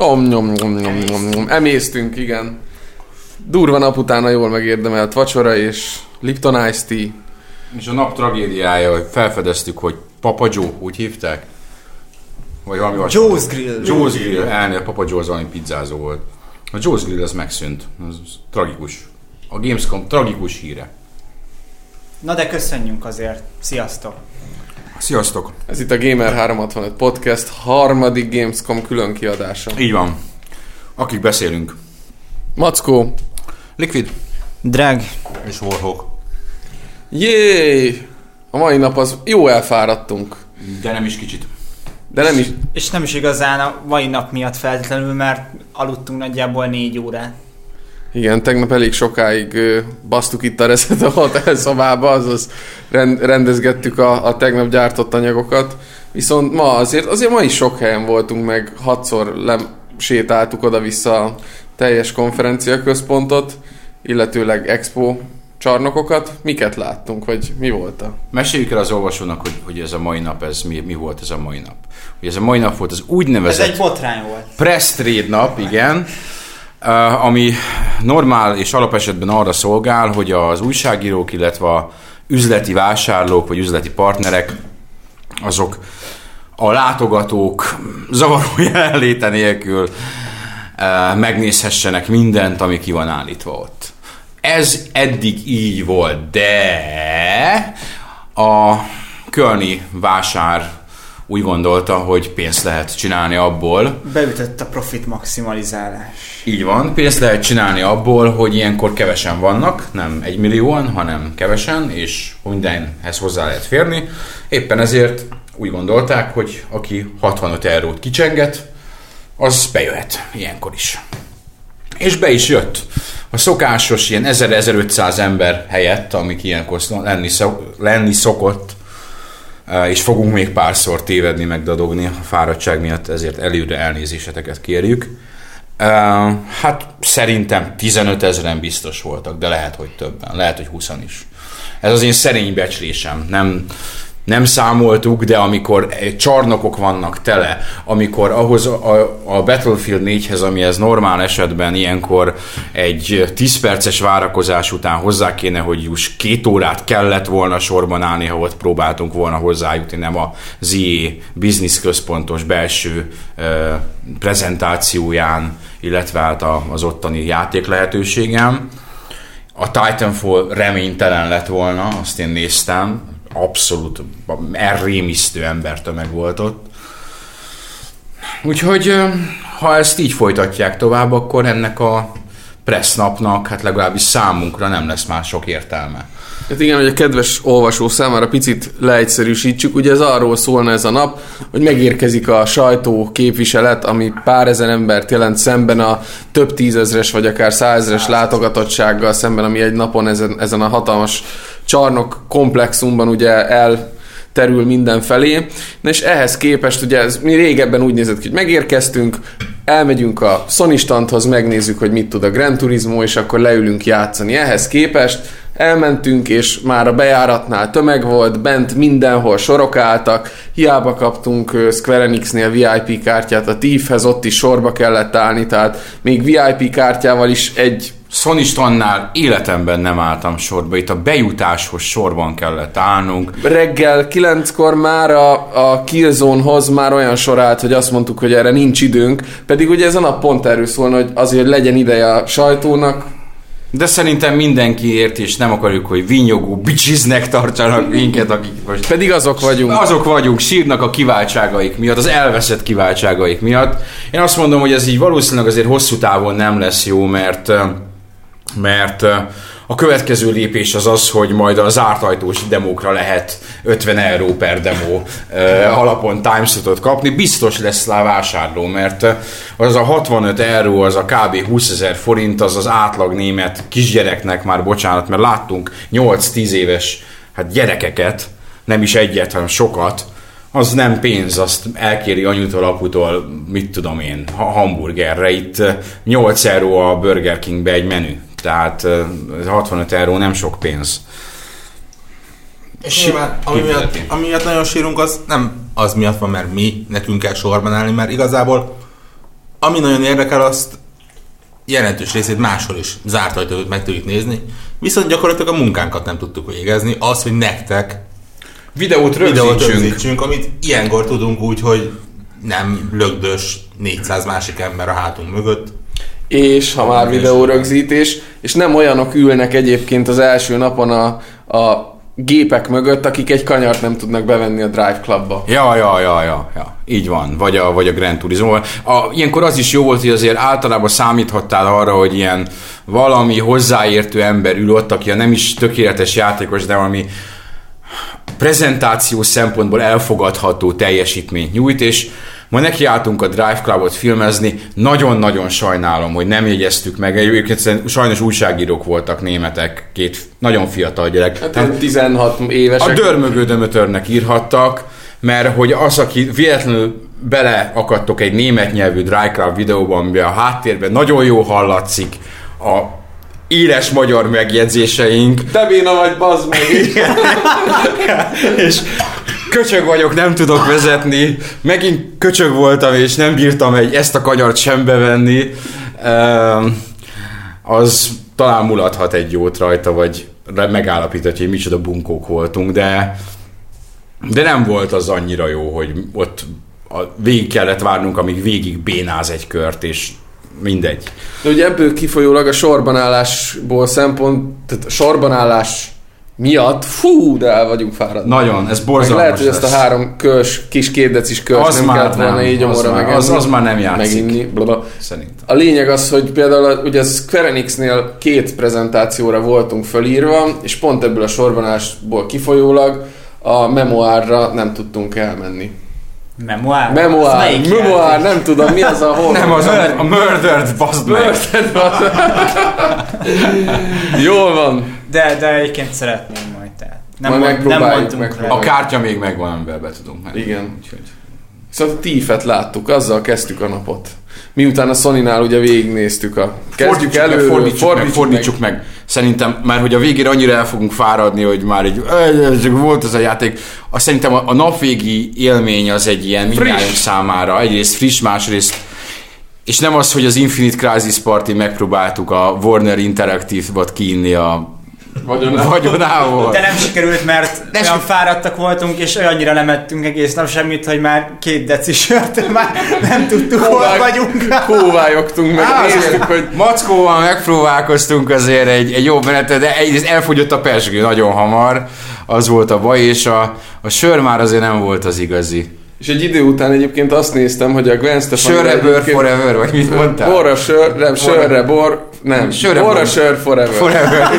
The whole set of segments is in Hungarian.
Om, nyom, nyom, nyom, nyom, nyom. Emésztünk, igen. Durva nap utána jól megérdemelt vacsora és Lipton Ice Tea. És a nap tragédiája, hogy felfedeztük, hogy Papa Joe, úgy hívták? Vagy valami. Joe's Grill. Joe's Grill, elnél Papa Joe az valami pizzázó volt. A Joe's Grill az megszűnt. Az tragikus. A Gamescom tragikus híre. Na de köszönjünk azért. Sziasztok. Sziasztok! Ez itt a Gamer 365 Podcast harmadik Gamescom külön kiadása. Így van. Akik beszélünk. Mackó, Liquid Drag. és Warhawk. Jéj! A mai nap az jó elfáradtunk. De nem is kicsit. De nem is, És nem is igazán a mai nap miatt feltétlenül, mert aludtunk nagyjából négy órát. Igen, tegnap elég sokáig ö, basztuk itt a Reset a hotel szobába, azaz rend, rendezgettük a, a tegnap gyártott anyagokat. Viszont ma azért, azért ma is sok helyen voltunk, meg hatszor lem, sétáltuk oda-vissza a teljes konferenciaközpontot, illetőleg expo csarnokokat. Miket láttunk, vagy mi volt a? Meséljük el az olvasónak, hogy, hogy ez a mai nap, ez mi, mi volt ez a mai nap. Hogy ez a mai nap volt az Ez úgynevezett egy botrány volt. press trade nap, igen, ami normál és alapesetben arra szolgál, hogy az újságírók, illetve üzleti vásárlók vagy üzleti partnerek, azok a látogatók zavaró jelenléte nélkül uh, megnézhessenek mindent, ami ki van állítva ott. Ez eddig így volt, de a Kölni vásár úgy gondolta, hogy pénzt lehet csinálni abból, Beütött a profit maximalizálás. így van, pénzt lehet csinálni abból, hogy ilyenkor kevesen vannak, nem egy millióan, hanem kevesen, és mindenhez hozzá lehet férni. Éppen ezért úgy gondolták, hogy aki 65 eurót kicsenget, az bejöhet ilyenkor is. És be is jött. A szokásos ilyen 1000-1500 ember helyett, amik ilyenkor lenni, szok, lenni szokott, és fogunk még párszor tévedni, megdadogni a fáradtság miatt, ezért előre elnézéseteket kérjük. Hát szerintem 15 ezeren biztos voltak, de lehet, hogy többen, lehet, hogy 20 is. Ez az én szerény becslésem, nem, nem számoltuk, de amikor csarnokok vannak tele, amikor ahhoz a, a Battlefield 4-hez, ami ez normál esetben ilyenkor egy 10 perces várakozás után hozzá kéne, hogy juss két órát kellett volna sorban állni, ha ott próbáltunk volna hozzájutni, nem a ZE Business központos belső ö, prezentációján, illetve hát az ottani játék lehetőségem. A Titanfall reménytelen lett volna, azt én néztem, abszolút elrémisztő embertömeg volt ott. Úgyhogy ha ezt így folytatják tovább, akkor ennek a press napnak, hát legalábbis számunkra nem lesz már sok értelme. Hát igen, hogy a kedves olvasó számára picit leegyszerűsítsük, ugye ez arról szólna ez a nap, hogy megérkezik a sajtó képviselet, ami pár ezer embert jelent szemben a több tízezres vagy akár százezres látogatottsággal szemben, ami egy napon ezen, ezen a hatalmas csarnok komplexumban ugye el terül mindenfelé. Na és ehhez képest ugye ez, mi régebben úgy nézett ki, hogy megérkeztünk, elmegyünk a Sony standhoz, megnézzük, hogy mit tud a Gran Turismo, és akkor leülünk játszani. Ehhez képest elmentünk, és már a bejáratnál tömeg volt, bent mindenhol sorok álltak, hiába kaptunk Square Enixnél VIP kártyát, a Thiefhez ott is sorba kellett állni, tehát még VIP kártyával is egy Sony Stannál életemben nem álltam sorba, itt a bejutáshoz sorban kellett állnunk. reggel kilenckor már a, a Killzone-hoz már olyan sor állt, hogy azt mondtuk, hogy erre nincs időnk, pedig ugye ez a nap pont erről szólna, hogy azért legyen ideje a sajtónak, De szerintem mindenki ért, és nem akarjuk, hogy vinyogó bicsiznek tartsanak minket, akik most pedig azok vagyunk. azok vagyunk, sírnak a kiváltságaik miatt, az elveszett kiváltságaik miatt. Én azt mondom, hogy ez így valószínűleg azért hosszú távon nem lesz jó, mert mert a következő lépés az az, hogy majd az zárt ajtós demókra lehet 50 euró per demo alapon timeslotot kapni. Biztos lesz rá vásárló, mert az a 65 euró, az a kb. 20 ezer forint, az az átlag német kisgyereknek már, bocsánat, mert láttunk 8-10 éves hát gyerekeket, nem is egyet, hanem sokat, az nem pénz, azt elkéri anyutól, aputól, mit tudom én, ha- hamburgerre. Itt eh, 8 euró a Burger Kingbe egy menü. Tehát eh, 65 euró nem sok pénz. És nyilván, ami miatt, ami miatt nagyon sírunk, az nem az miatt van, mert mi nekünk kell sorban állni, mert igazából ami nagyon érdekel, azt jelentős részét máshol is zárt ajtót meg tudjuk nézni, viszont gyakorlatilag a munkánkat nem tudtuk végezni, az, hogy nektek Videót videót rögzítsünk. rögzítsünk, amit ilyenkor tudunk úgy, hogy nem lögdös 400 másik ember a hátunk mögött. És ha már videórögzítés, és nem olyanok ülnek egyébként az első napon a, a gépek mögött, akik egy kanyart nem tudnak bevenni a Drive Clubba. Ja, ja, ja, ja, ja. Így van. Vagy a, vagy a Grand Turismo. A, ilyenkor az is jó volt, hogy azért általában számíthattál arra, hogy ilyen valami hozzáértő ember ül ott, aki a nem is tökéletes játékos, de valami prezentáció szempontból elfogadható teljesítményt nyújt, és ma nekiálltunk a Drive Clubot filmezni, nagyon-nagyon sajnálom, hogy nem jegyeztük meg, egyébként sajnos újságírók voltak németek, két nagyon fiatal gyerek. Hát ilyen 16 évesek. A dörmögő dömötörnek írhattak, mert hogy az, aki véletlenül beleakadtok egy német nyelvű Dry Club videóba, amiben a háttérben nagyon jó hallatszik a éles magyar megjegyzéseink, Te béna vagy, bazd meg! és köcsög vagyok, nem tudok vezetni, megint köcsög voltam, és nem bírtam egy ezt a kanyart sem bevenni, az talán mulathat egy jót rajta, vagy megállapíthatja, hogy micsoda bunkók voltunk, de de nem volt az annyira jó, hogy ott a, végig kellett várnunk, amíg végig bénáz egy kört, és mindegy. De ugye ebből kifolyólag a sorbanállásból szempont, tehát a sorbanállás miatt, fú, de el vagyunk fáradni. Nagyon, ez Meg borzalmas lehet, hogy ezt a három kös, kis két decis kös Az nem már kellett volna így az már- megenni. az- az már nem játszik. Meginni, blabla. Szerintem. A lényeg az, hogy például a- ugye a Square Enixnél két prezentációra voltunk fölírva, és pont ebből a sorbanásból kifolyólag a memoárra nem tudtunk elmenni. Melyik memoár, játék? nem tudom, mi az a hol? Nem az a, a murdered, bazd meg. Murdered van. Jól van. De, de egyébként szeretném majd tehát. Nem, Majd mond, nem mondtunk megpróbáljuk. A kártya még megvan, amivel be tudunk menni. Igen. Úgyhogy. Szóval a Thief-et láttuk, azzal kezdtük a napot. Miután a Sony-nál ugye végignéztük a... Kezdjük Fordítsuk elő, meg, fordítsuk, meg, fordítsuk meg. Szerintem, már hogy a végére annyira el fogunk fáradni, hogy már egy, volt ez a játék. Azt szerintem a, a napvégi élmény az egy ilyen mindjárt számára. Egyrészt friss, másrészt és nem az, hogy az Infinite Crisis Party megpróbáltuk a Warner Interactive-ot kiinni a Vagyonál. vagyonából. De nem sikerült, mert De olyan fáradtak voltunk, és olyannyira lemettünk egész nap semmit, hogy már két deci sört már nem tudtuk, hol Kóvá- vagyunk. Kóvályogtunk meg, Á, néztük, hogy Mackóval megpróbálkoztunk azért egy, egy jó menetet, de egyrészt elfogyott a persgő nagyon hamar, az volt a baj, és a, a sör már azért nem volt az igazi. És egy idő után egyébként azt néztem, hogy a Gwen Stefani... Sörre bőr forever, vagy mit mondtál? Borra sör, nem, sörre bor, nem, Sörre borra bor. sör forever. Forever.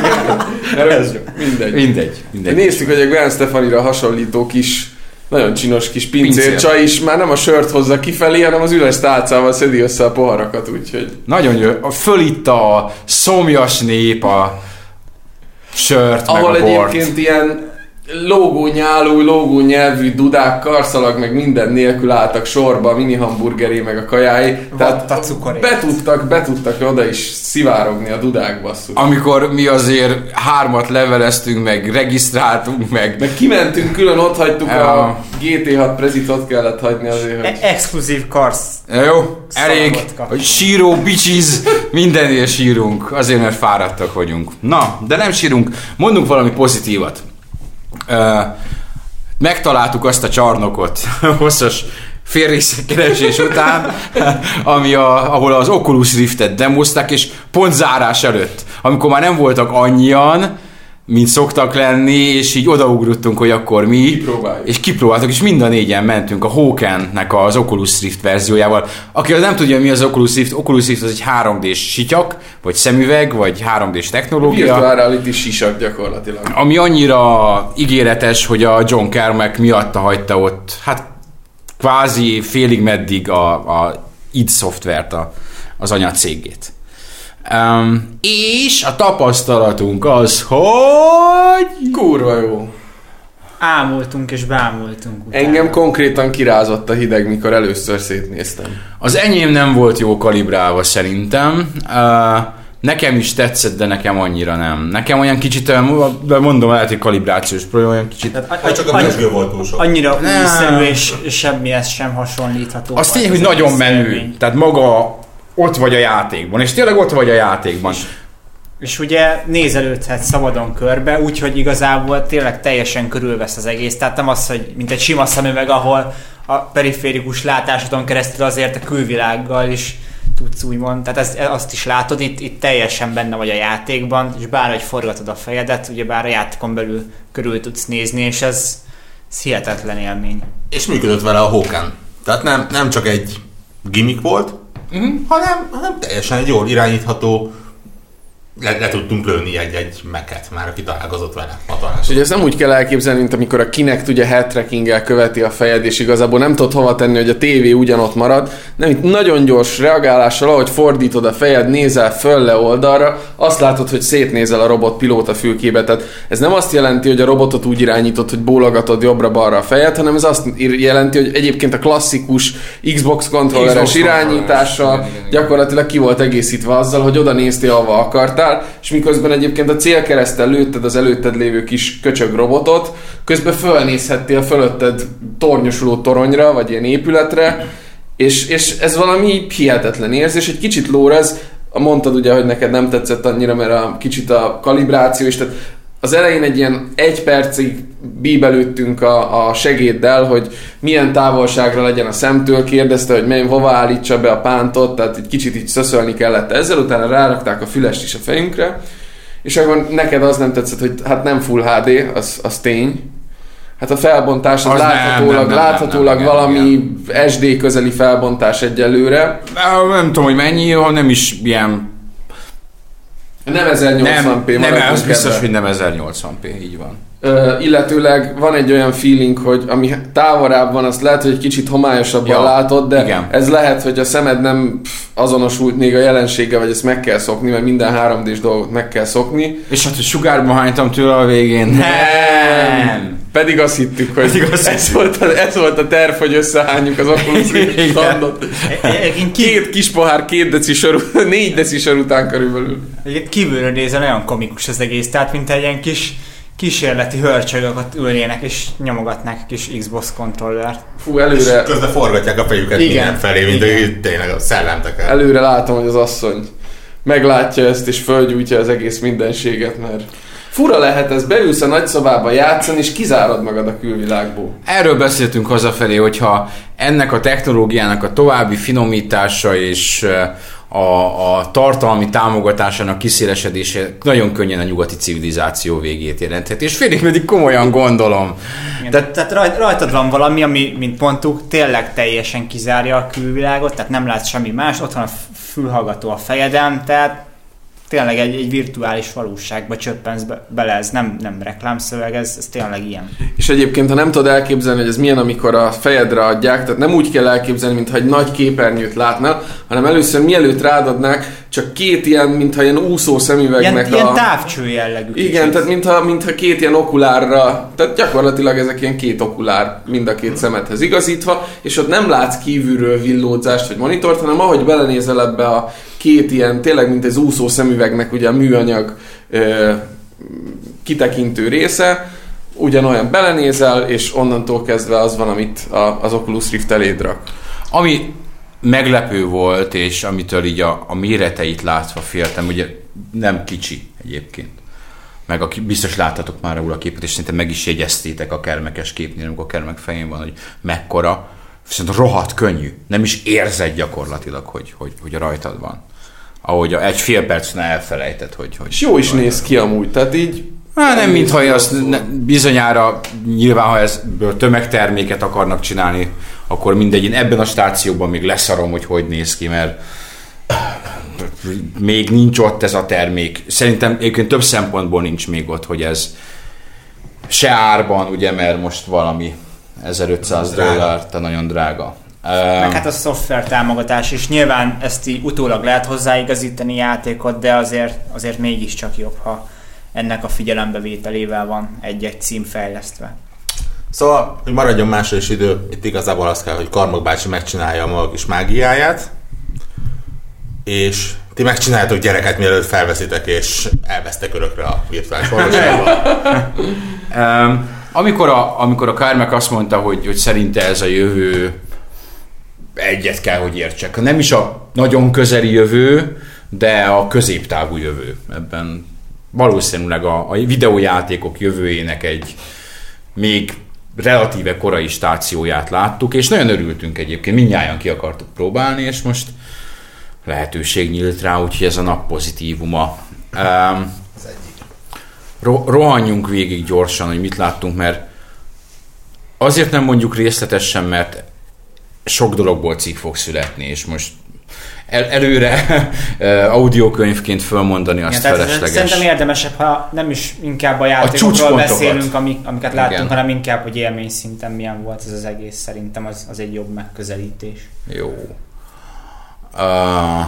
Mert ez mindegy. Mindegy. mindegy. Néztük, hogy a Gwen Stefanira hasonlító kis, nagyon csinos kis Pincér. pincércsa is már nem a sört hozza kifelé, hanem az üles tálcával szedi össze a poharakat, úgyhogy... Nagyon jó. A fölitta a szomjas nép a sört, Ahol meg a bort. egyébként ilyen lógó nyálú, lógó nyelvű dudák, karszalag, meg minden nélkül álltak sorba, a mini hamburgeré, meg a kajái. Vatta cukorét. be tudtak, be tudtak oda is szivárogni a dudák basszus. Amikor mi azért hármat leveleztünk, meg regisztráltunk, meg Meg kimentünk külön, ott hagytuk Ja. a GT6 prezit, ott kellett hagyni azért, hogy... E- Exkluzív karsz. Jó, elég, hogy síró, bicsiz, mindennél sírunk, azért, mert fáradtak vagyunk. Na, de nem sírunk, mondunk valami pozitívat. Megtaláltuk azt a csarnokot, hosszas félrészkeresés után, ami a, ahol az Oculus Riftet demozták, és pont zárás előtt, amikor már nem voltak annyian, mint szoktak lenni, és így odaugrottunk, hogy akkor mi. Kipróbáljuk. És kipróbáltuk, és mind a négyen mentünk a Hawken-nek az Oculus Rift verziójával. Aki az nem tudja, mi az Oculus Rift, Oculus Rift az egy 3D-s sityak, vagy szemüveg, vagy 3D-s technológia Virtual reality sisak gyakorlatilag. ami annyira ígéretes, hogy a John Carmack miatta hagyta ott, hát kvázi félig meddig a, a id szoftvert, a, az anyacégét. Um, és a tapasztalatunk az, hogy Kurva jó. Ámultunk és bámultunk. utána. Engem konkrétan kirázott a hideg, mikor először szétnéztem. az enyém nem volt jó kalibrálva szerintem. Uh, Nekem is tetszett, de nekem annyira nem. Nekem olyan kicsit, de mondom, lehet, hogy kalibrációs probléma, olyan kicsit. Tehát, Hát csak a annyi- mesgő volt túl sok. Annyira újszerű és semmihez sem hasonlítható. Az tény, hogy nagyon menő. Tehát maga ott vagy a játékban, és tényleg ott vagy a játékban. És ugye nézelődhet szabadon körbe, úgyhogy igazából tényleg teljesen körülvesz az egész. Tehát nem az, hogy mint egy sima szemüveg, ahol a periférikus látásodon keresztül azért a külvilággal is tudsz úgymond, tehát ezt, azt is látod, itt, itt teljesen benne vagy a játékban, és bárhogy forgatod a fejedet, ugye bár a játékon belül körül tudsz nézni, és ez, ez hihetetlen élmény. És működött vele a Hóken. Tehát nem, nem csak egy gimmick volt, uh-huh. hanem, hanem teljesen egy jól irányítható, le, le tudtunk lőni egy-egy meket, már aki találkozott vele hatalmas. És ugye ezt nem úgy kell elképzelni, mint amikor a Kinect ugye head követi a fejed, és igazából nem tudod hova tenni, hogy a tévé ugyanott marad. Nem, itt nagyon gyors reagálással, ahogy fordítod a fejed, nézel föl le oldalra, azt látod, hogy szétnézel a robot pilóta fülkébe. Tehát ez nem azt jelenti, hogy a robotot úgy irányítod, hogy bólogatod jobbra-balra a fejed, hanem ez azt jelenti, hogy egyébként a klasszikus Xbox kontrolleres irányítással gyakorlatilag ki volt egészítve azzal, hogy oda néztél, ahova akartál, és miközben egyébként a célkereszttel lőtted az előtted lévő kis köcsög robotot, közben fölnézhettél fölötted tornyosuló toronyra, vagy ilyen épületre, és, és ez valami hihetetlen érzés, egy kicsit lórez, mondtad ugye, hogy neked nem tetszett annyira, mert a kicsit a kalibráció is, tehát az elején egy ilyen egy percig bíbelődtünk a, a segéddel, hogy milyen távolságra legyen a szemtől, kérdezte, hogy mely, hova állítsa be a pántot, tehát egy kicsit így szöszölni kellett ezzel, utána rárakták a fülest is a fejünkre, és akkor neked az nem tetszett, hogy hát nem full HD, az, az tény. Hát a felbontás az, Az nem, láthatólag, nem, nem, nem, láthatólag nem, valami SD közeli felbontás egyelőre. Nem tudom, hogy mennyi, ha nem is ilyen... Nem 1080p Nem, nem, az biztos, ebben. hogy nem 1080p, így van. Illetőleg van egy olyan feeling, hogy ami távorább van, azt lehet, hogy egy kicsit homályosabban Ja, látod, de igen. ez lehet, hogy a szemed nem azonosult még a jelenséggel, vagy ezt meg kell szokni, mert minden 3D-s dolgot meg kell szokni. És hát, hogy sugárba hánytam tőle a végén. Nem! Pedig azt hittük, hogy Pedig azt ez, volt a, ez volt a terv, hogy összehányjuk az Oculus Rift standot. Egyébként ki- Két kis pohár, két deci sor, négy deci sor után körülbelül. Egyébként kívülről nézve nagyon komikus az egész, tehát mint egy ilyen kis kísérleti hörcsögök ott ülnének és nyomogatnák kis Xbox kontrollert. Fú, És előre, közben forgatják a fejüket Igen. minden felé, mint Igen. hogy tényleg a szellemtek el. előre látom, hogy az asszony meglátja ezt, és fölgyújtja az egész mindenséget, mert fura lehet ez, beülsz a nagyszobába játszani, és kizárod magad a külvilágból. Erről beszéltünk hazafelé, hogyha ennek a technológiának a további finomítása és a, a tartalmi támogatásának kiszélesedése nagyon könnyen a nyugati civilizáció végét jelenthet. És félig meddig komolyan gondolom. Igen, Tehát- tehát, raj- rajtad van valami, ami, mint mondtuk, tényleg teljesen kizárja a külvilágot, tehát nem látsz semmi más, ott van a fülhallgató a fejeden, tehát tényleg egy, egy virtuális valóságba csöppensz be, bele, ez nem, nem reklámszöveg, ez, ez tényleg ilyen. És egyébként, ha nem tudod elképzelni, hogy ez milyen, amikor a fejedre adják, tehát nem úgy kell elképzelni, mintha egy nagy képernyőt látnál, hanem először mielőtt rádadnák, csak két ilyen, mintha ilyen úszó szemüvegnek Ilyen, a... ilyen távcső jellegű. Igen, kicsit. tehát mintha, mintha két ilyen okulárra, tehát gyakorlatilag ezek ilyen két okulár mind a két szemedhez igazítva, és ott nem látsz kívülről villódzást vagy monitort, hanem ahogy belenézel ebbe a két ilyen, tényleg mint egy úszó szemüvegnek ugye a műanyag ö, kitekintő része, ugyanolyan belenézel, és onnantól kezdve az van, amit a, az Oculus Rift eléd rak. Ami meglepő volt, és amitől így a, a méreteit látva féltem, ugye nem kicsi egyébként. Meg aki, biztos láttatok már róla a képet, és szerintem meg is jegyeztétek a kermekes képnél, amikor a kermek fején van, hogy mekkora, viszont rohadt könnyű. Nem is érzed gyakorlatilag, hogy, hogy, hogy rajtad van. Ahogy a, egy fél percnél elfelejtett, hogy... hogy És jó is néz ki amúgy, tehát így Hát nem, mintha azt ne, bizonyára nyilván, ha ezből tömegterméket akarnak csinálni, akkor mindegy, én ebben a stációban még leszarom, hogy hogy néz ki, mert még nincs ott ez a termék. Szerintem egyébként több szempontból nincs még ott, hogy ez se árban, ugye, mert most valami 1500 Drága. dollár, tehát nagyon drága. Meg hát a szoftver támogatás is. Nyilván ezt így utólag lehet hozzáigazítani játékot, de azért, azért mégiscsak jobb, ha ennek a figyelembevételével van egy-egy cím fejlesztve. Szóval, hogy maradjon másra is idő, itt igazából az kell, hogy Karmok bácsi megcsinálja a maga kis mágiáját, és ti megcsináltok gyereket, mielőtt felveszitek, és elvesztek örökre a virtuális valóságban. Um, amikor a, amikor a Kármek azt mondta, hogy, hogy szerinte ez a jövő egyet kell, hogy értsek. Nem is a nagyon közeli jövő, de a középtávú jövő. Ebben valószínűleg a, a videójátékok jövőjének egy még relatíve korai stációját láttuk, és nagyon örültünk egyébként, mindnyáján ki akartuk próbálni, és most lehetőség nyílt rá, úgyhogy ez a nap pozitívuma. Um, ro- rohanjunk végig gyorsan, hogy mit láttunk, mert azért nem mondjuk részletesen, mert sok dologból cikk fog születni, és most el, előre audiokönyvként fölmondani azt Igen, felesleges. Szerintem érdemesebb, ha nem is inkább a játékokról csúcspontokat. beszélünk, amik, amiket láttunk, Igen. hanem inkább, hogy élmény szinten milyen volt ez az egész. Szerintem az, az egy jobb megközelítés. Jó. Uh,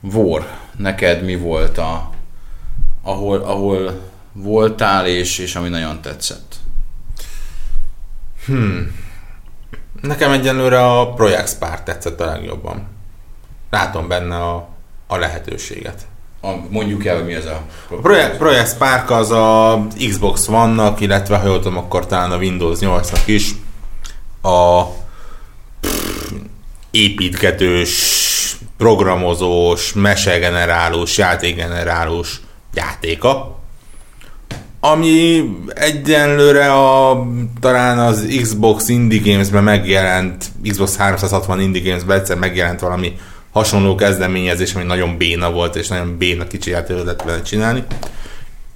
Vor, neked mi volt a, ahol, ahol voltál, és, és ami nagyon tetszett? Nekem egyenlőre a Project Spark tetszett a legjobban. Látom benne a, a lehetőséget. A, mondjuk el, hogy mi ez a... A Project, Project Spark az a Xbox One-nak, illetve ha jól tudom, akkor talán a Windows 8-nak is a pff, építgetős, programozós, mesegenerálós, játékgenerálós játéka, ami egyenlőre a, talán az Xbox Indie Games-ben megjelent, Xbox 360 Indie Games-ben egyszer megjelent valami hasonló kezdeményezés, ami nagyon béna volt, és nagyon béna kicsi játékot vele csinálni.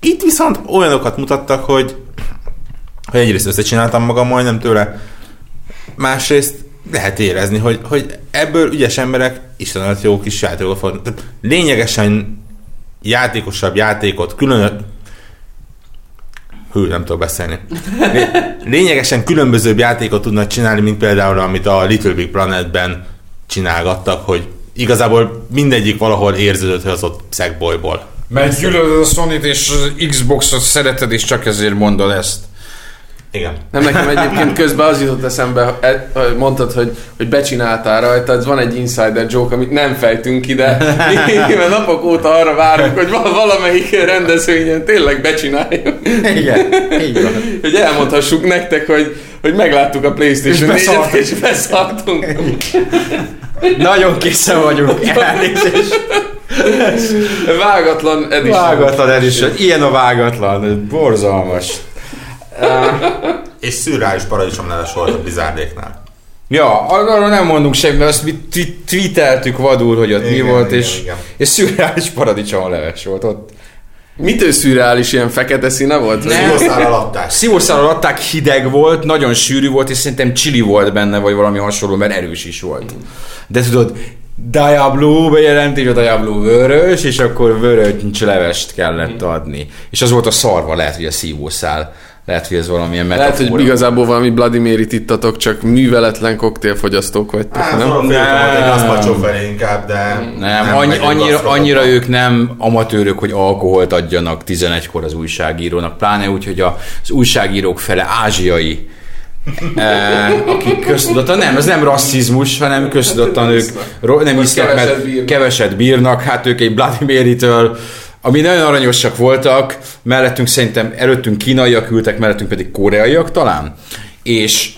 Itt viszont olyanokat mutattak, hogy, hogy egyrészt összecsináltam magam majdnem tőle, másrészt lehet érezni, hogy, hogy ebből ügyes emberek istenet jó kis játékot fognak. Lényegesen játékosabb játékot, külön... Hű, nem tudok beszélni. Lé- Lényegesen különbözőbb játékot tudnak csinálni, mint például amit a Little Big Planetben csinálgattak, hogy igazából mindegyik valahol érződött, hogy az ott szegbolyból. Mert gyűlölöd a sony és Xboxot szereted, és csak ezért mondod ezt. Igen. Nem nekem egyébként közben az jutott eszembe, e- hogy mondtad, hogy, hogy becsináltál rajta, ez van egy insider joke, amit nem fejtünk ide, mert napok óta arra várunk, hogy val- valamelyik rendezvényen tényleg becsináljuk, Igen, így van. hogy elmondhassuk nektek, hogy, hogy megláttuk a Playstation És 4-et, beszartunk. és beszartunk. Nagyon készen vagyunk, elnézést. Vágatlan edition. Vágatlan edition. Ilyen a vágatlan, borzalmas. És szürreális paradicsomleves volt a Blizzardéknál. Ja, arról nem mondunk semmit, mert azt mi tweeteltük vadul, hogy ott mi Igen, volt, igen, és, igen. és szürreális paradicsomleves volt ott. Mitől szürreális ilyen fekete színe volt? Nem. Szívószállal adták. Szívószállal adták, hideg volt, nagyon sűrű volt, és szerintem chili volt benne, vagy valami hasonló, mert erős is volt. De tudod, Diablo bejelentés, a Diablo vörös, és akkor vörös levest kellett adni. És az volt a szarva, lehet, hogy a szívószál. Lehet, hogy ez valamilyen metafora. Lehet, hogy igazából valami Mary ittatok, csak műveletlen koktélfogyasztók vagytok, Hát, nem? nem? egy gazpacsó felé inkább, de... Nem, annyi, megyünk annyira, annyira ők nem amatőrök, hogy alkoholt adjanak 11-kor az újságírónak, pláne úgy, hogy az újságírók fele ázsiai, eh, akik köztudottan, nem, ez nem rasszizmus, hanem köztudottan ők ro- nem isznak, mert bírnak. keveset bírnak, hát ők egy Bloody Mary-től, ami nagyon aranyosak voltak, mellettünk szerintem előttünk kínaiak ültek, mellettünk pedig koreaiak talán, és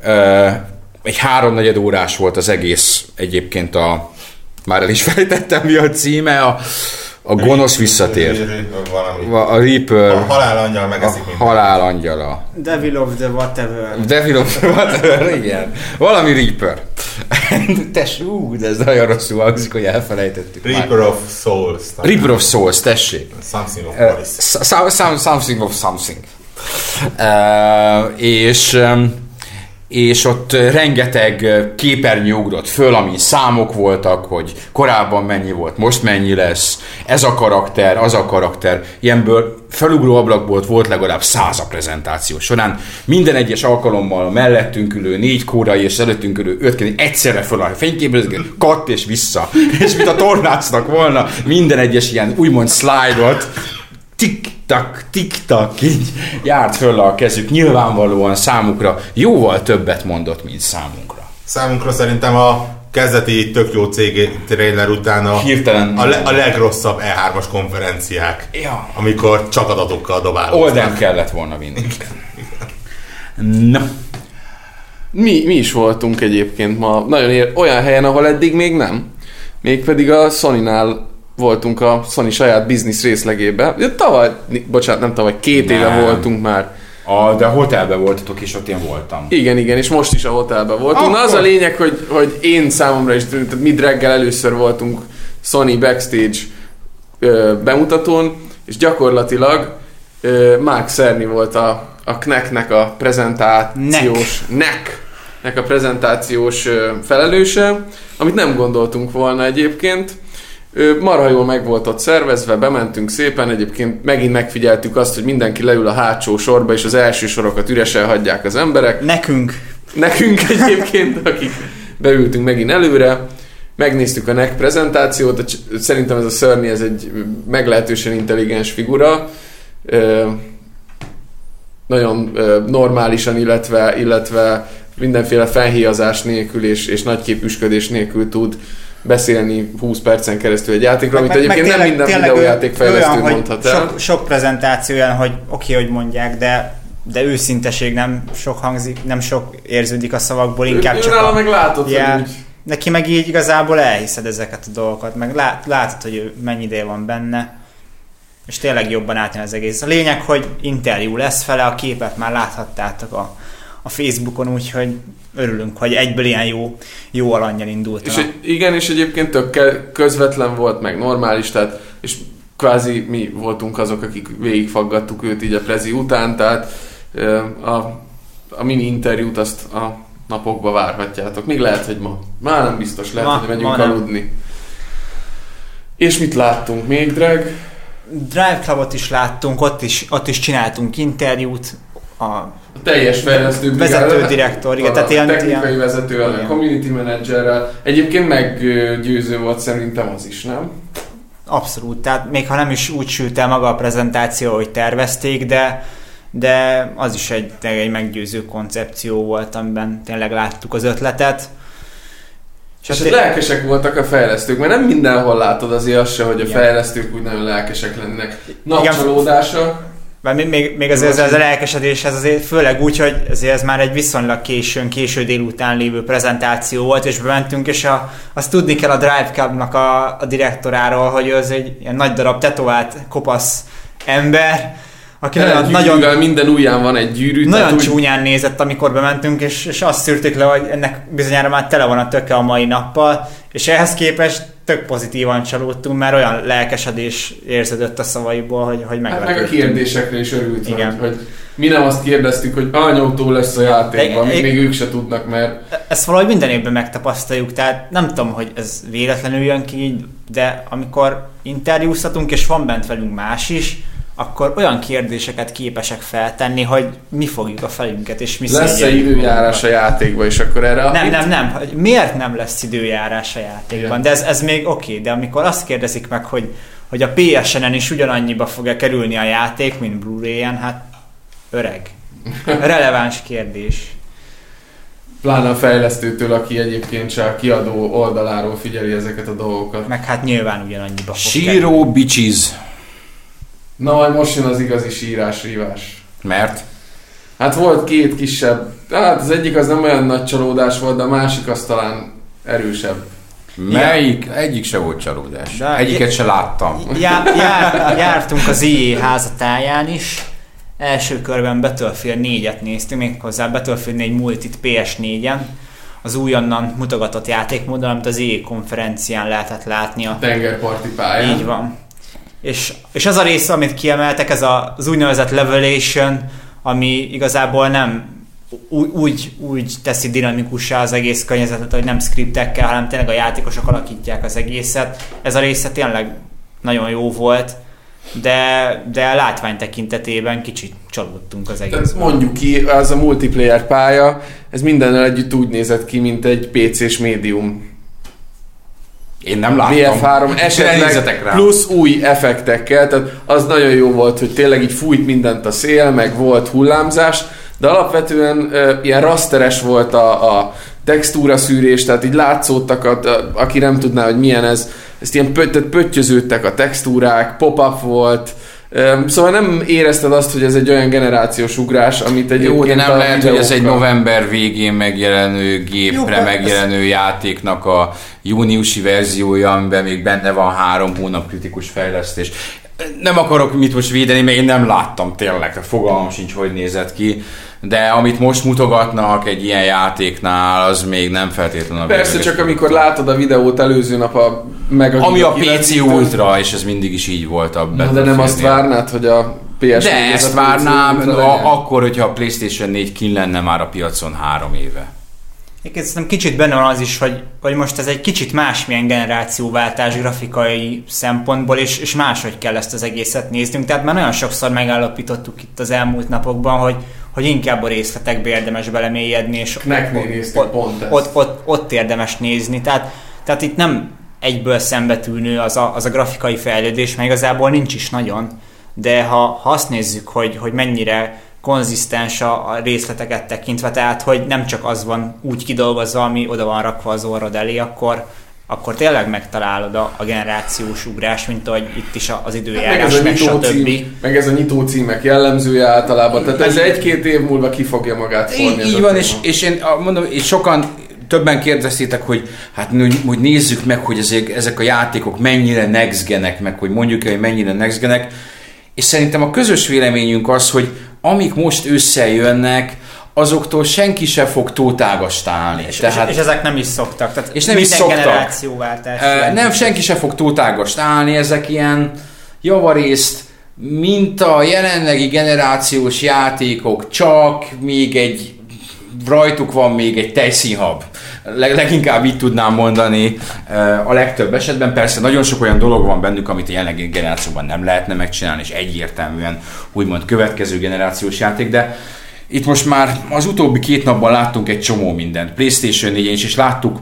eh, egy háromnegyed órás volt az egész egyébként a már el is fejtettem mi a címe, a, a gonosz visszatér. Valami. A, a Reaper A halálangyal a megeszik mindent. halál angyala. Devil of the whatever. Devil of whatever, igen. Valami Reaper. Tess, ú, de ez nagyon rosszul hangzik, hogy elfelejtettük. Reaper of Souls. Reaper of Souls, tessék. Something of Uh, something of something. Uh, és um, és ott rengeteg képernyő ugrott föl, ami számok voltak, hogy korábban mennyi volt, most mennyi lesz, ez a karakter, az a karakter. Ilyenből felugró ablakból volt legalább száz a prezentáció során. Minden egyes alkalommal mellettünk ülő négy kórai és előttünk ülő öt kéne egyszerre föl a fényképezők, katt és vissza. És mint a tornácnak volna minden egyes ilyen úgymond slide-ot, tik-tak, tik-tak, így járt föl a kezük. Nyilvánvalóan számukra jóval többet mondott, mint számunkra. Számunkra szerintem a kezdeti tök jó cég trailer után a, Hirtelen. a, le, a legrosszabb E3-as konferenciák, Ja. amikor csak adatokkal dobálunk. Oldán kellett volna vinni. Na, Mi, mi is voltunk egyébként ma nagyon ér- olyan helyen, ahol eddig még nem. Mégpedig a Sony-nál voltunk a Sony saját business részlegébe. Tavaly, bocsánat, nem tavaly, két éve Nem. voltunk már. a, de a hotelben voltatok, és ott én voltam. Igen, igen, és most is a hotelben voltunk. Na az a Akkor- lényeg, hogy, hogy én számomra is, tehát mi reggel először voltunk Sony backstage ö, bemutatón, és gyakorlatilag ö, Mark Cerny volt a, a Knack-nek a prezentációs Neck. nek a prezentációs ö, felelőse, amit nem gondoltunk volna egyébként. Ö, Marha jól meg volt ott szervezve, bementünk szépen, egyébként megint megfigyeltük azt, hogy mindenki leül a hátsó sorba, és az első sorokat üresen hagyják az emberek. Nekünk. Nekünk egyébként, akik beültünk megint előre, megnéztük a NEC prezentációt, szerintem ez a Szörni, ez egy meglehetősen intelligens figura, nagyon normálisan, illetve, illetve mindenféle felhíjazás nélkül és, és nagyképűsködés nélkül tud beszélni 20 percen keresztül egy játékról, amit egyébként nem minden videójátékfejlesztő mondhat el. Sok, sok prezentáció olyan, hogy oké, okay, hogy mondják, de de őszinteség nem sok hangzik, nem sok érződik a szavakból, inkább ő, csak nála a, meg látod, Ja. hogy Neki meg így igazából elhiszed ezeket a dolgokat, meg lát, látod, hogy ő mennyi ideje van benne, és tényleg jobban átjön az egész. A lényeg, hogy interjú lesz fele, a képet már láthattátok a, a Facebookon, úgyhogy örülünk, hogy egyből ilyen jó, jó alanyjal indult. És igen, és egyébként tök közvetlen volt, meg normális, tehát, és kvázi mi voltunk azok, akik végigfaggattuk őt így a prezi után, tehát a, a mini interjút azt a napokba várhatjátok. Még lehet, hogy ma. Már nem biztos, lehet, Ma- hogy megyünk nem. aludni. És mit láttunk még, Drag? Drive Clubot is láttunk, ott is, ott is csináltunk interjút, a teljes fejlesztő Vezető direktor, igen, a tehát ilyen- technikai ilyen- vezetővel, a community managerrel. Egyébként meggyőző volt szerintem az is, nem? Abszolút, tehát még ha nem is úgy sült el maga a prezentáció, hogy tervezték, de, de az is egy, egy meggyőző koncepció volt, amiben tényleg láttuk az ötletet. És hát hát lelkesek voltak a fejlesztők, mert nem mindenhol látod azért azt se, hogy a Igen. fejlesztők úgy nagyon lelkesek lennének. Napcsalódása. Mert még, még, még azért ez a lelkesedéshez azért főleg úgy, hogy azért ez már egy viszonylag későn, késő délután lévő prezentáció volt, és bementünk, és a, azt tudni kell a Drive Clubnak a, a direktoráról, hogy ő az egy ilyen nagy darab tetovált, kopasz ember, aki nagyon, nagyon, Nagyon, minden ujján van egy gyűrű. Nagyon úgy- csúnyán nézett, amikor bementünk, és, és azt szűrtük le, hogy ennek bizonyára már tele van a töke a mai nappal, és ehhez képest tök pozitívan csalódtunk, mert olyan lelkesedés érződött a szavaiból, hogy, hogy Hát meg a meglepődtünk. kérdésekre is örült, Igen. Igen. hogy mi nem azt kérdeztük, hogy anyótól lesz a játékban, még, még ők se tudnak, mert Ezt valahogy minden évben megtapasztaljuk, tehát nem tudom, hogy ez véletlenül jön ki de amikor interjúztatunk, és van bent velünk más is, akkor olyan kérdéseket képesek feltenni, hogy mi fogjuk a felünket, és mi lesz-e időjárás a játékban, és akkor erre... Nem, itt- nem, nem. hogy Miért nem lesz időjárás a játékban? Igen. De ez, ez még oké, de amikor azt kérdezik meg, hogy, hogy a PSN-en is ugyanannyiba fog-e kerülni a játék, mint Blu-ray-en, hát öreg. Releváns kérdés. Pláne a fejlesztőtől, aki egyébként a kiadó oldaláról figyeli ezeket a dolgokat. Meg hát nyilván ugyanannyiba fog kerülni. Síró bitches. Na, majd most jön az igazi sírás, rívás. Mert? Hát volt két kisebb, hát az egyik az nem olyan nagy csalódás volt, de a másik az talán erősebb. Melyik? Egyik se volt csalódás. De- Egyiket se láttam. Já, já, jártunk az IE házatáján is. Első körben Battlefield 4-et néztünk, méghozzá Battlefield 4 multit PS4-en. Az újonnan mutogatott játékmódon, amit az IE konferencián lehetett látni a Tengerparti pályán. Így van. És, és az a rész, amit kiemeltek, ez az úgynevezett levelation, ami igazából nem úgy, úgy, úgy teszi dinamikussá az egész környezetet, hogy nem skriptekkel, hanem tényleg a játékosok alakítják az egészet. Ez a része tényleg nagyon jó volt, de, de a látvány tekintetében kicsit csalódtunk az egészben. mondjuk ki, az a multiplayer pálya, ez mindennel együtt úgy nézett ki, mint egy PC-s médium. Én nem láttam. VF3 Ne esetleg nézzetek rám. plusz új effektekkel, tehát az nagyon jó volt, hogy tényleg így fújt mindent a szél, meg volt hullámzás, de alapvetően ö, ilyen rasteres volt a, a textúra szűrés, tehát így látszódtak, a, a, aki nem tudná, hogy milyen ez, ezt ilyen pöt, tehát pöttyöződtek a textúrák, pop-up volt, Szóval nem érezted azt, hogy ez egy olyan generációs ugrás, amit egy Jó, de nem lehet, hogy ez egy november végén megjelenő gépre Jó, megjelenő ez... játéknak a júniusi verziója, amiben még benne van három hónap kritikus fejlesztés. Nem akarok mit most védeni, mert én nem láttam tényleg, fogalmam sincs, hogy nézett ki de amit most mutogatnak egy ilyen játéknál, az még nem feltétlenül a Persze, csak amikor látod a videót előző nap a meg a Ami a PC Ultra, és ez mindig is így volt a De nem azt várnád, hogy a PS4 De ezt várnám a, akkor, hogyha a PlayStation 4 kin lenne már a piacon három éve. Én szerintem kicsit benne van az is, hogy, hogy most ez egy kicsit másmilyen generációváltás grafikai szempontból, és, és máshogy kell ezt az egészet néznünk. Tehát már nagyon sokszor megállapítottuk itt az elmúlt napokban, hogy, hogy inkább a részletekbe érdemes belemélyedni, és ott, ott, pont ott, ott, ott érdemes nézni. Tehát, tehát itt nem egyből szembetűnő az a, az a grafikai fejlődés, mert igazából nincs is nagyon, de ha, ha azt nézzük, hogy, hogy mennyire konzisztens a, a részleteket tekintve, tehát hogy nem csak az van úgy kidolgozva, ami oda van rakva az orrod elé, akkor, akkor tényleg megtalálod a, a generációs ugrás, mint ahogy itt is az időjárás, meg, ez a meg cím, Meg ez a nyitó címek jellemzője általában, tehát ez egy-két év múlva ki fogja magát forni. Így van, és, és én mondom, és sokan többen kérdeztétek, hogy hát hogy nézzük meg, hogy ezek, ezek a játékok mennyire nexgenek, meg hogy mondjuk hogy mennyire nexgenek, és szerintem a közös véleményünk az, hogy amik most összejönnek, azoktól senki se fog tótágast állni. És, tehát, és, és ezek nem is szoktak. Tehát és nem is szoktak. generációváltás. Uh, nem, senki se fog tótágast állni, ezek ilyen javarészt mint a jelenlegi generációs játékok, csak még egy rajtuk van még egy tejszínhab. Leginkább így tudnám mondani a legtöbb esetben. Persze nagyon sok olyan dolog van bennük, amit a jelenlegi generációban nem lehetne megcsinálni, és egyértelműen úgymond következő generációs játék, de itt most már az utóbbi két napban láttunk egy csomó mindent. PlayStation 4 is, és láttuk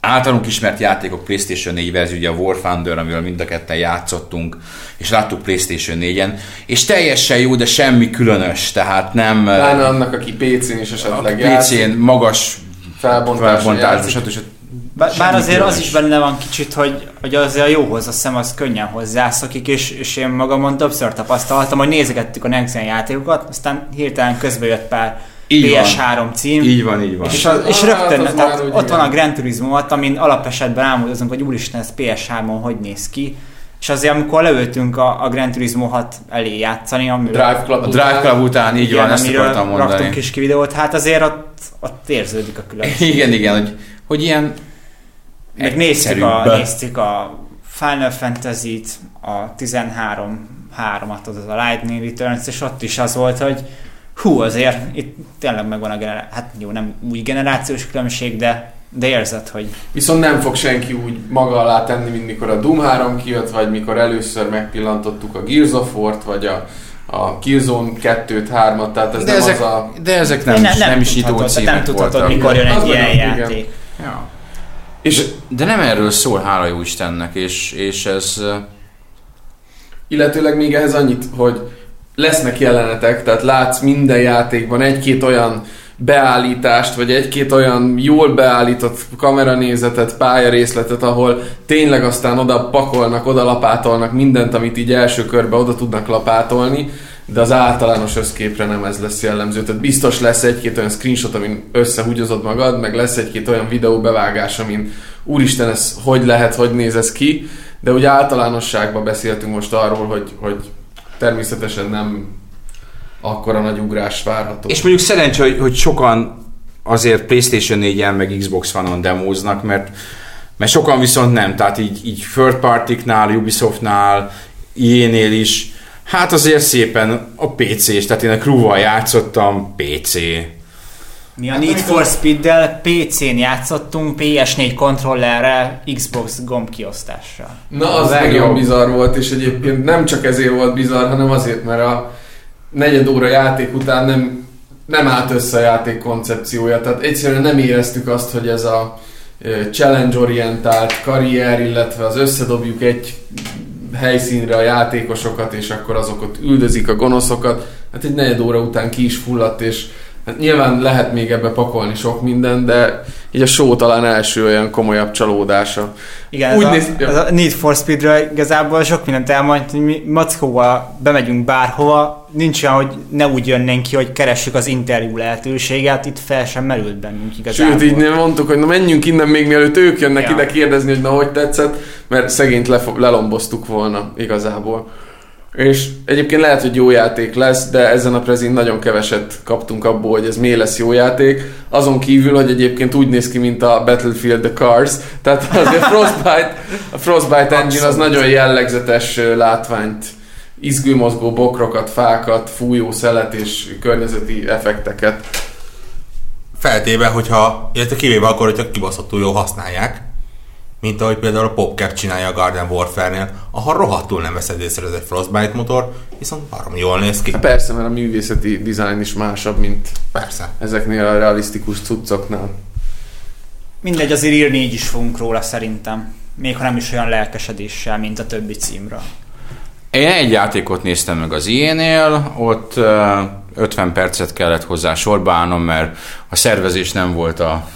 általunk ismert játékok PlayStation 4 verzió, ugye a War Thunder, amivel mind a ketten játszottunk, és láttuk PlayStation 4-en, és teljesen jó, de semmi különös, tehát nem... Pláne annak, aki PC-n is esetleg PC-n magas felbontásban, stb. Bár, bár azért az is benne van kicsit, hogy, hogy azért a jóhoz azt hiszem az könnyen hozzászokik, és, és én magamon többször tapasztaltam, hogy nézegettük a Next játékokat, aztán hirtelen közbe jött pár így PS3 van. cím. Így van, így van. És, az, és rögtön, hát tehát ott igen. van a Gran Turismo, amin alapesetben álmodozunk, hogy úristen, ez PS3-on hogy néz ki. És azért, amikor leültünk a, a Gran Turismo 6 elé játszani, amiről, Drive Club, a Drive Club után, így igen, van, ezt akartam mondani. raktunk is ki videót, hát azért ott, ott érződik a különbség. Igen, igen, hogy, hogy ilyen meg néztük a, néztük a Final Fantasy-t, a 13 3-at, az a Lightning Returns, és ott is az volt, hogy hú, azért itt tényleg megvan a generáció, hát jó, nem új generációs különbség, de, de érzed, hogy... Viszont nem fog senki úgy maga alá tenni, mint mikor a Doom 3 kijött, vagy mikor először megpillantottuk a Gears of War-t, vagy a, a Killzone 2-t, 3-at, tehát ez de nem ezek, az a... De ezek nem, nem, nem, nem is nyitó címek Nem tudhatod, mikor jön egy ilyen játék. Ja. És, de, de nem erről szól, hála jó Istennek, és, és ez... Illetőleg még ehhez annyit, hogy lesznek jelenetek, tehát látsz minden játékban egy-két olyan beállítást, vagy egy-két olyan jól beállított kameranézetet, pályarészletet, ahol tényleg aztán oda pakolnak, oda lapátolnak mindent, amit így első körbe oda tudnak lapátolni, de az általános összképre nem ez lesz jellemző. Tehát biztos lesz egy-két olyan screenshot, amin összehúgyozod magad, meg lesz egy-két olyan videó bevágás, amin úristen, ez hogy lehet, hogy néz ez ki, de úgy általánosságban beszéltünk most arról, hogy, hogy természetesen nem akkora nagy ugrás várható. És mondjuk szerencsé, hogy, hogy sokan azért PlayStation 4-en meg Xbox One-on demóznak, mert, mert sokan viszont nem, tehát így, így third party-knál, Ubisoftnál, EA-nél is, hát azért szépen a PC-s, tehát én a crew játszottam PC. Mi a Need for Speed-del PC-n játszottunk, PS4 kontrollerrel, Xbox gombkiosztással. Na, az nagyon bizarr volt, és egyébként nem csak ezért volt bizarr, hanem azért, mert a negyed óra játék után nem, nem állt össze a játék koncepciója. Tehát egyszerűen nem éreztük azt, hogy ez a challenge-orientált karrier, illetve az összedobjuk egy helyszínre a játékosokat, és akkor azokat üldözik a gonoszokat. hát egy negyed óra után ki is fulladt, és hát nyilván lehet még ebbe pakolni sok minden, de így a show talán első olyan komolyabb csalódása. Igen, Úgy ez, néz, a, ez a Need for Speed-ről igazából sok mindent elmond, hogy mi Mackóval bemegyünk bárhova, nincs olyan, hogy ne úgy jönnénk ki, hogy keressük az interjú lehetőséget, itt fel sem merült bennünk igazából. Sőt, így nem mondtuk, hogy na menjünk innen még mielőtt ők jönnek ja. ide kérdezni, hogy na hogy tetszett, mert szegényt le, lelomboztuk volna igazából. És egyébként lehet, hogy jó játék lesz, de ezen a prezin nagyon keveset kaptunk abból, hogy ez mi lesz jó játék. Azon kívül, hogy egyébként úgy néz ki, mint a Battlefield The Cars. Tehát azért Frostbite, a Frostbite engine az nagyon jellegzetes látványt, izgőmozgó bokrokat, fákat, fújó szelet és környezeti effekteket. Feltéve, hogyha, illetve kivéve akkor, hogyha kibaszottul jól használják, mint ahogy például a PopCap csinálja a Garden Warfare-nél, ahol rohadtul nem veszed észre ez egy Frostbite motor, viszont barom jól néz ki. Hát persze, mert a művészeti design is másabb, mint persze. ezeknél a realisztikus cuccoknál. Mindegy, azért írni így is fogunk róla szerintem. Még ha nem is olyan lelkesedéssel, mint a többi címről. Én egy játékot néztem meg az ilyenél, ott 50 percet kellett hozzá sorba állnom, mert a szervezés nem volt a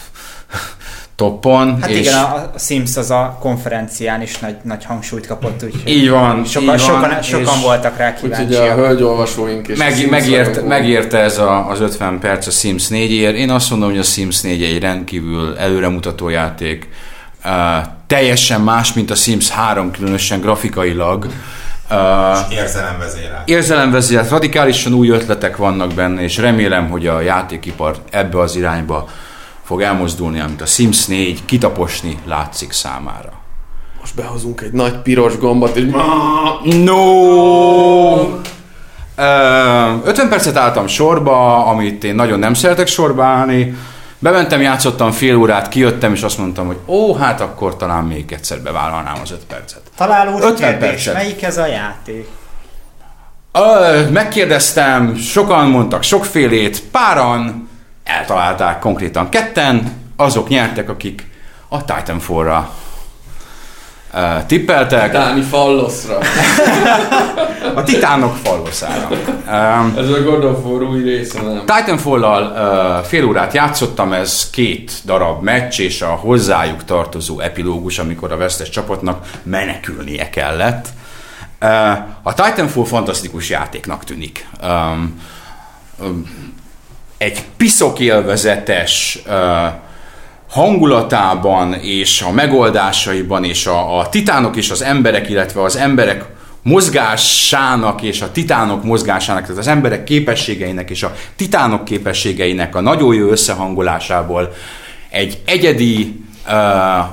toppon. Hát és igen, a Sims az a konferencián is nagy, nagy hangsúlyt kapott, úgyhogy így van, sokan, így sokan, van, sokan voltak rá kíváncsiak. Úgyhogy a hölgyolvasóink és meg, megért, megérte ez a, az 50 perc a Sims 4-ért. Én azt mondom, hogy a Sims 4 egy rendkívül előremutató játék. Uh, teljesen más, mint a Sims 3, különösen grafikailag. Uh, érzelemvezérelt. Érzelemvezérelt, radikálisan új ötletek vannak benne, és remélem, hogy a játékipar ebbe az irányba fog elmozdulni, amit a Sims 4 kitaposni látszik számára. Most behozunk egy nagy piros gombot, és... No! 50 percet álltam sorba, amit én nagyon nem szeretek sorba állni. Bementem, játszottam fél órát, kijöttem, és azt mondtam, hogy ó, hát akkor talán még egyszer bevállalnám az 5 percet. Találós 50 kérdés, percet. melyik ez a játék? Ö, megkérdeztem, sokan mondtak sokfélét, páran eltalálták konkrétan ketten, azok nyertek, akik a Titanfall-ra uh, tippeltek. Titáni falloszra. a titánok falloszára. Um, ez a God of War új része, nem? Titanfall-lal uh, fél órát játszottam, ez két darab meccs, és a hozzájuk tartozó epilógus, amikor a vesztes csapatnak menekülnie kellett. Uh, a Titanfall fantasztikus játéknak tűnik. Um, um, egy piszok élvezetes hangulatában és a megoldásaiban és a, a titánok és az emberek, illetve az emberek mozgásának és a titánok mozgásának, tehát az emberek képességeinek és a titánok képességeinek a nagyon jó összehangolásából egy egyedi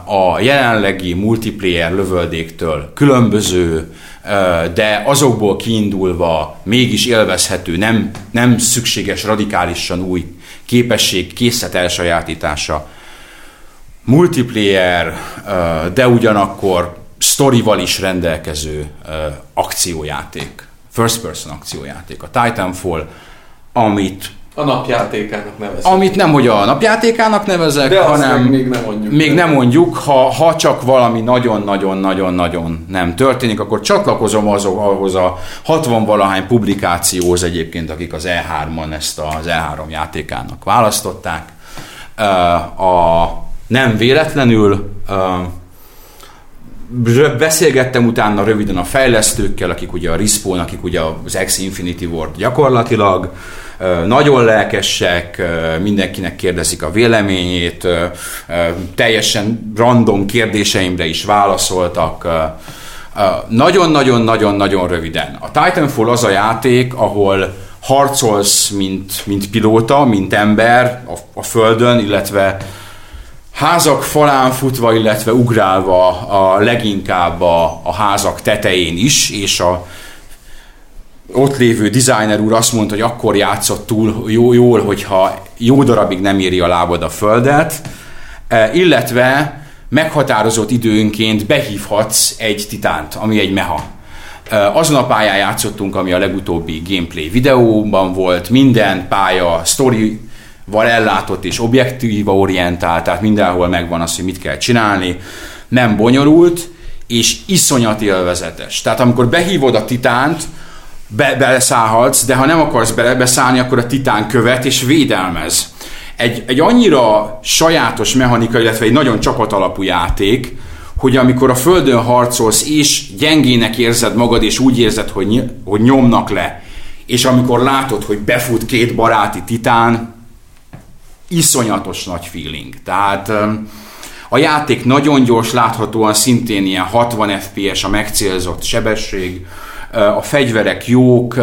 a jelenlegi multiplayer lövöldéktől különböző de azokból kiindulva mégis élvezhető, nem, nem szükséges radikálisan új képesség, készlet elsajátítása. Multiplayer, de ugyanakkor sztorival is rendelkező akciójáték. First person akciójáték. A Titanfall, amit a napjátékának nevezek. Amit nem, hogy a napjátékának nevezek, De hanem még nem mondjuk. Még nem mondjuk, ha, ha csak valami nagyon-nagyon-nagyon-nagyon nem történik, akkor csatlakozom azok, ahhoz a 60 valahány publikációhoz egyébként, akik az E3-on ezt az E3 játékának választották. A, nem véletlenül beszélgettem utána röviden a fejlesztőkkel, akik ugye a Respawn, akik ugye az X Infinity Ward gyakorlatilag, nagyon lelkesek, mindenkinek kérdezik a véleményét, teljesen random kérdéseimre is válaszoltak. Nagyon-nagyon-nagyon-nagyon röviden. A Titanfall az a játék, ahol harcolsz, mint, mint pilóta, mint ember a, a földön, illetve házak falán futva, illetve ugrálva a leginkább a, a házak tetején is, és a ott lévő designer úr azt mondta, hogy akkor játszott túl jó, jól, hogyha jó darabig nem éri a lábad a földet, e, illetve meghatározott időnként behívhatsz egy titánt, ami egy meha. E, azon a pályán játszottunk, ami a legutóbbi gameplay videóban volt, minden pálya story val ellátott és objektíva orientált, tehát mindenhol megvan az, hogy mit kell csinálni, nem bonyolult, és iszonyat élvezetes. Tehát amikor behívod a titánt, be, beleszállhatsz, de ha nem akarsz bele beszállni, akkor a titán követ és védelmez. Egy, egy annyira sajátos mechanika, illetve egy nagyon csapatalapú játék, hogy amikor a földön harcolsz, és gyengének érzed magad, és úgy érzed, hogy, hogy nyomnak le, és amikor látod, hogy befut két baráti titán, iszonyatos nagy feeling. Tehát a játék nagyon gyors, láthatóan szintén ilyen 60 fps a megcélzott sebesség, a fegyverek jók,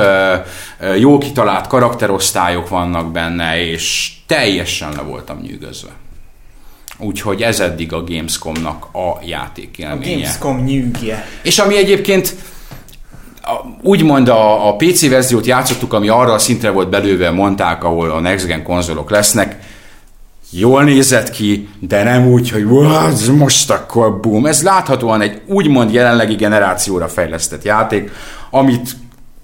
jó kitalált karakterosztályok vannak benne, és teljesen le voltam nyűgözve. Úgyhogy ez eddig a Gamescomnak a A játékélménye. Gamescom nyűgje. És ami egyébként a- úgymond a, a PC verziót játszottuk, ami arra a szintre volt belőve, mondták, ahol a Next Gen konzolok lesznek, jól nézett ki, de nem úgy, hogy "Wow, ez most akkor boom. Ez láthatóan egy úgymond jelenlegi generációra fejlesztett játék, amit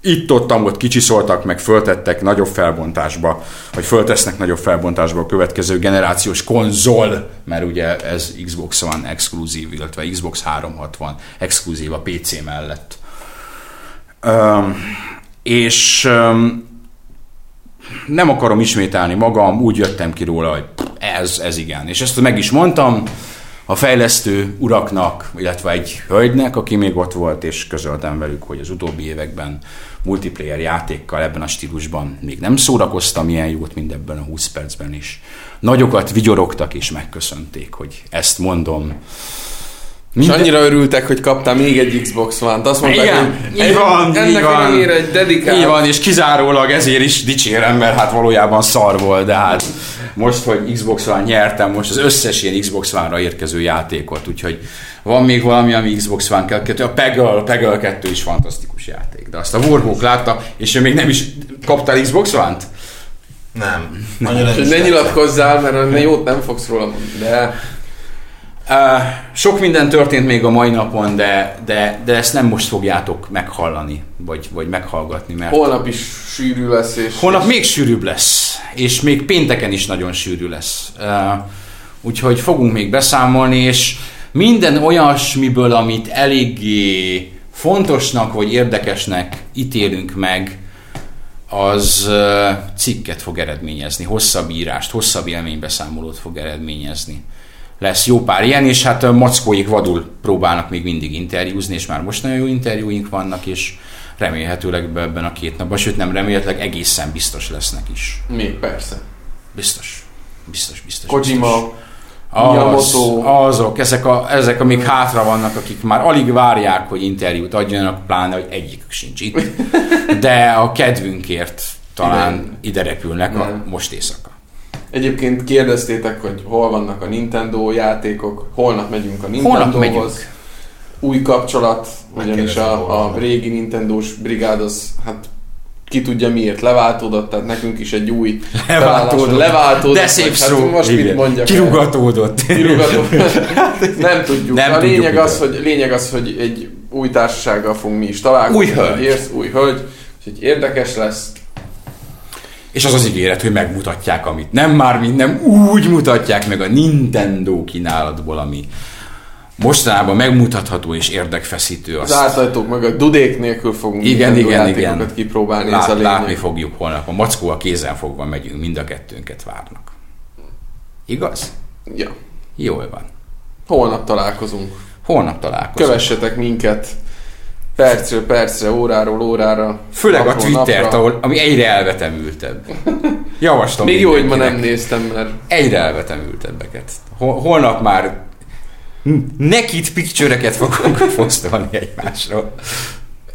itt-ott ott kicsiszoltak, meg föltettek nagyobb felbontásba, vagy föltesznek nagyobb felbontásba a következő generációs konzol, mert ugye ez Xbox One exkluzív, illetve Xbox 360 exkluzív a PC mellett. Um, és um, nem akarom ismételni magam, úgy jöttem ki róla, hogy ez, ez igen. És ezt meg is mondtam a fejlesztő uraknak, illetve egy hölgynek, aki még ott volt, és közöltem velük, hogy az utóbbi években multiplayer játékkal ebben a stílusban még nem szórakoztam ilyen jót, mint ebben a 20 percben is. Nagyokat vigyorogtak és megköszönték, hogy ezt mondom. És annyira örültek, hogy kaptál még egy Xbox One-t. Azt mondták, Igen, hogy így van, ennek így van. egy dedikált... Így van, és kizárólag ezért is dicsérem, mert hát valójában szar volt, de hát most, hogy Xbox One nyertem, most az összes ilyen Xbox One-ra érkező játékot, úgyhogy van még valami, ami Xbox One 2, a Peggle, Peggle 2 is fantasztikus játék, de azt a Warhawk látta, és ő még nem is kaptál Xbox One-t? Nem. Is ne nyilatkozzál, mert jót nem fogsz róla mondani. De Uh, sok minden történt még a mai napon, de, de, de ezt nem most fogjátok meghallani, vagy, vagy meghallgatni, mert holnap is sűrű lesz, és... Holnap még sűrűbb lesz, és még pénteken is nagyon sűrű lesz. Uh, úgyhogy fogunk még beszámolni, és minden olyasmiből, amit eléggé fontosnak vagy érdekesnek ítélünk meg, az cikket fog eredményezni, hosszabb írást, hosszabb élménybeszámolót fog eredményezni. Lesz jó pár ilyen, és hát mackóik vadul próbálnak még mindig interjúzni, és már most nagyon jó interjúink vannak, és remélhetőleg be- ebben a két napban, sőt nem remélhetőleg egészen biztos lesznek is. Még persze. Biztos. Biztos, biztos. Kojima, biztos. Az, azok, ezek, a, ezek, amik hátra vannak, akik már alig várják, hogy interjút adjanak, pláne, hogy egyikük sincs itt. De a kedvünkért talán Ide- ide repülnek a, most éjszaka. Egyébként kérdeztétek, hogy hol vannak a Nintendo játékok. Holnap megyünk a Nintendohoz. Új kapcsolat, ugyanis Megkérdezem, hol a, a régi Nintendós brigád az, hát ki tudja miért leváltódott, tehát nekünk is egy új Leváltódott. leváltódott De szép vagy szó. Hát most mit Igen. mondjak? Kirugatódott. Kirugatódott. nem tudjuk. Nem a tudjuk, lényeg, az, igen. hogy, lényeg az, hogy egy új társasággal fogunk mi is találkozni. Új hölgy. Érsz, új hölgy. Úgyhogy érdekes lesz. És az az ígéret, hogy megmutatják, amit nem már mind, nem úgy mutatják meg a Nintendo kínálatból, ami mostanában megmutatható és érdekfeszítő. Az Azt átajtók meg a dudék nélkül fogunk igen, Nintendo igen, igen. kipróbálni. ez a Lát, lényeg. látni fogjuk holnap. A mackó a kézen fogva megyünk, mind a kettőnket várnak. Igaz? Ja. Jól van. Holnap találkozunk. Holnap találkozunk. Kövessetek minket percről percre, óráról órára. Főleg a Twittert, napra. ahol, ami egyre elvetemültebb. Javaslom Még jó, hogy ma nem néztem, mert Egyre elvetemültebbeket. Hol, holnap már nekit picture-eket fogunk posztolni egymásról.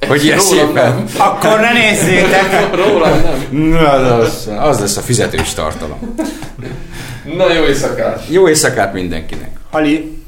Hogy ilyen szépen. nem. Akkor ne nézzétek! rólam nem. Na, az, az lesz a fizetős tartalom. Na jó éjszakát! Jó éjszakát mindenkinek! Ali,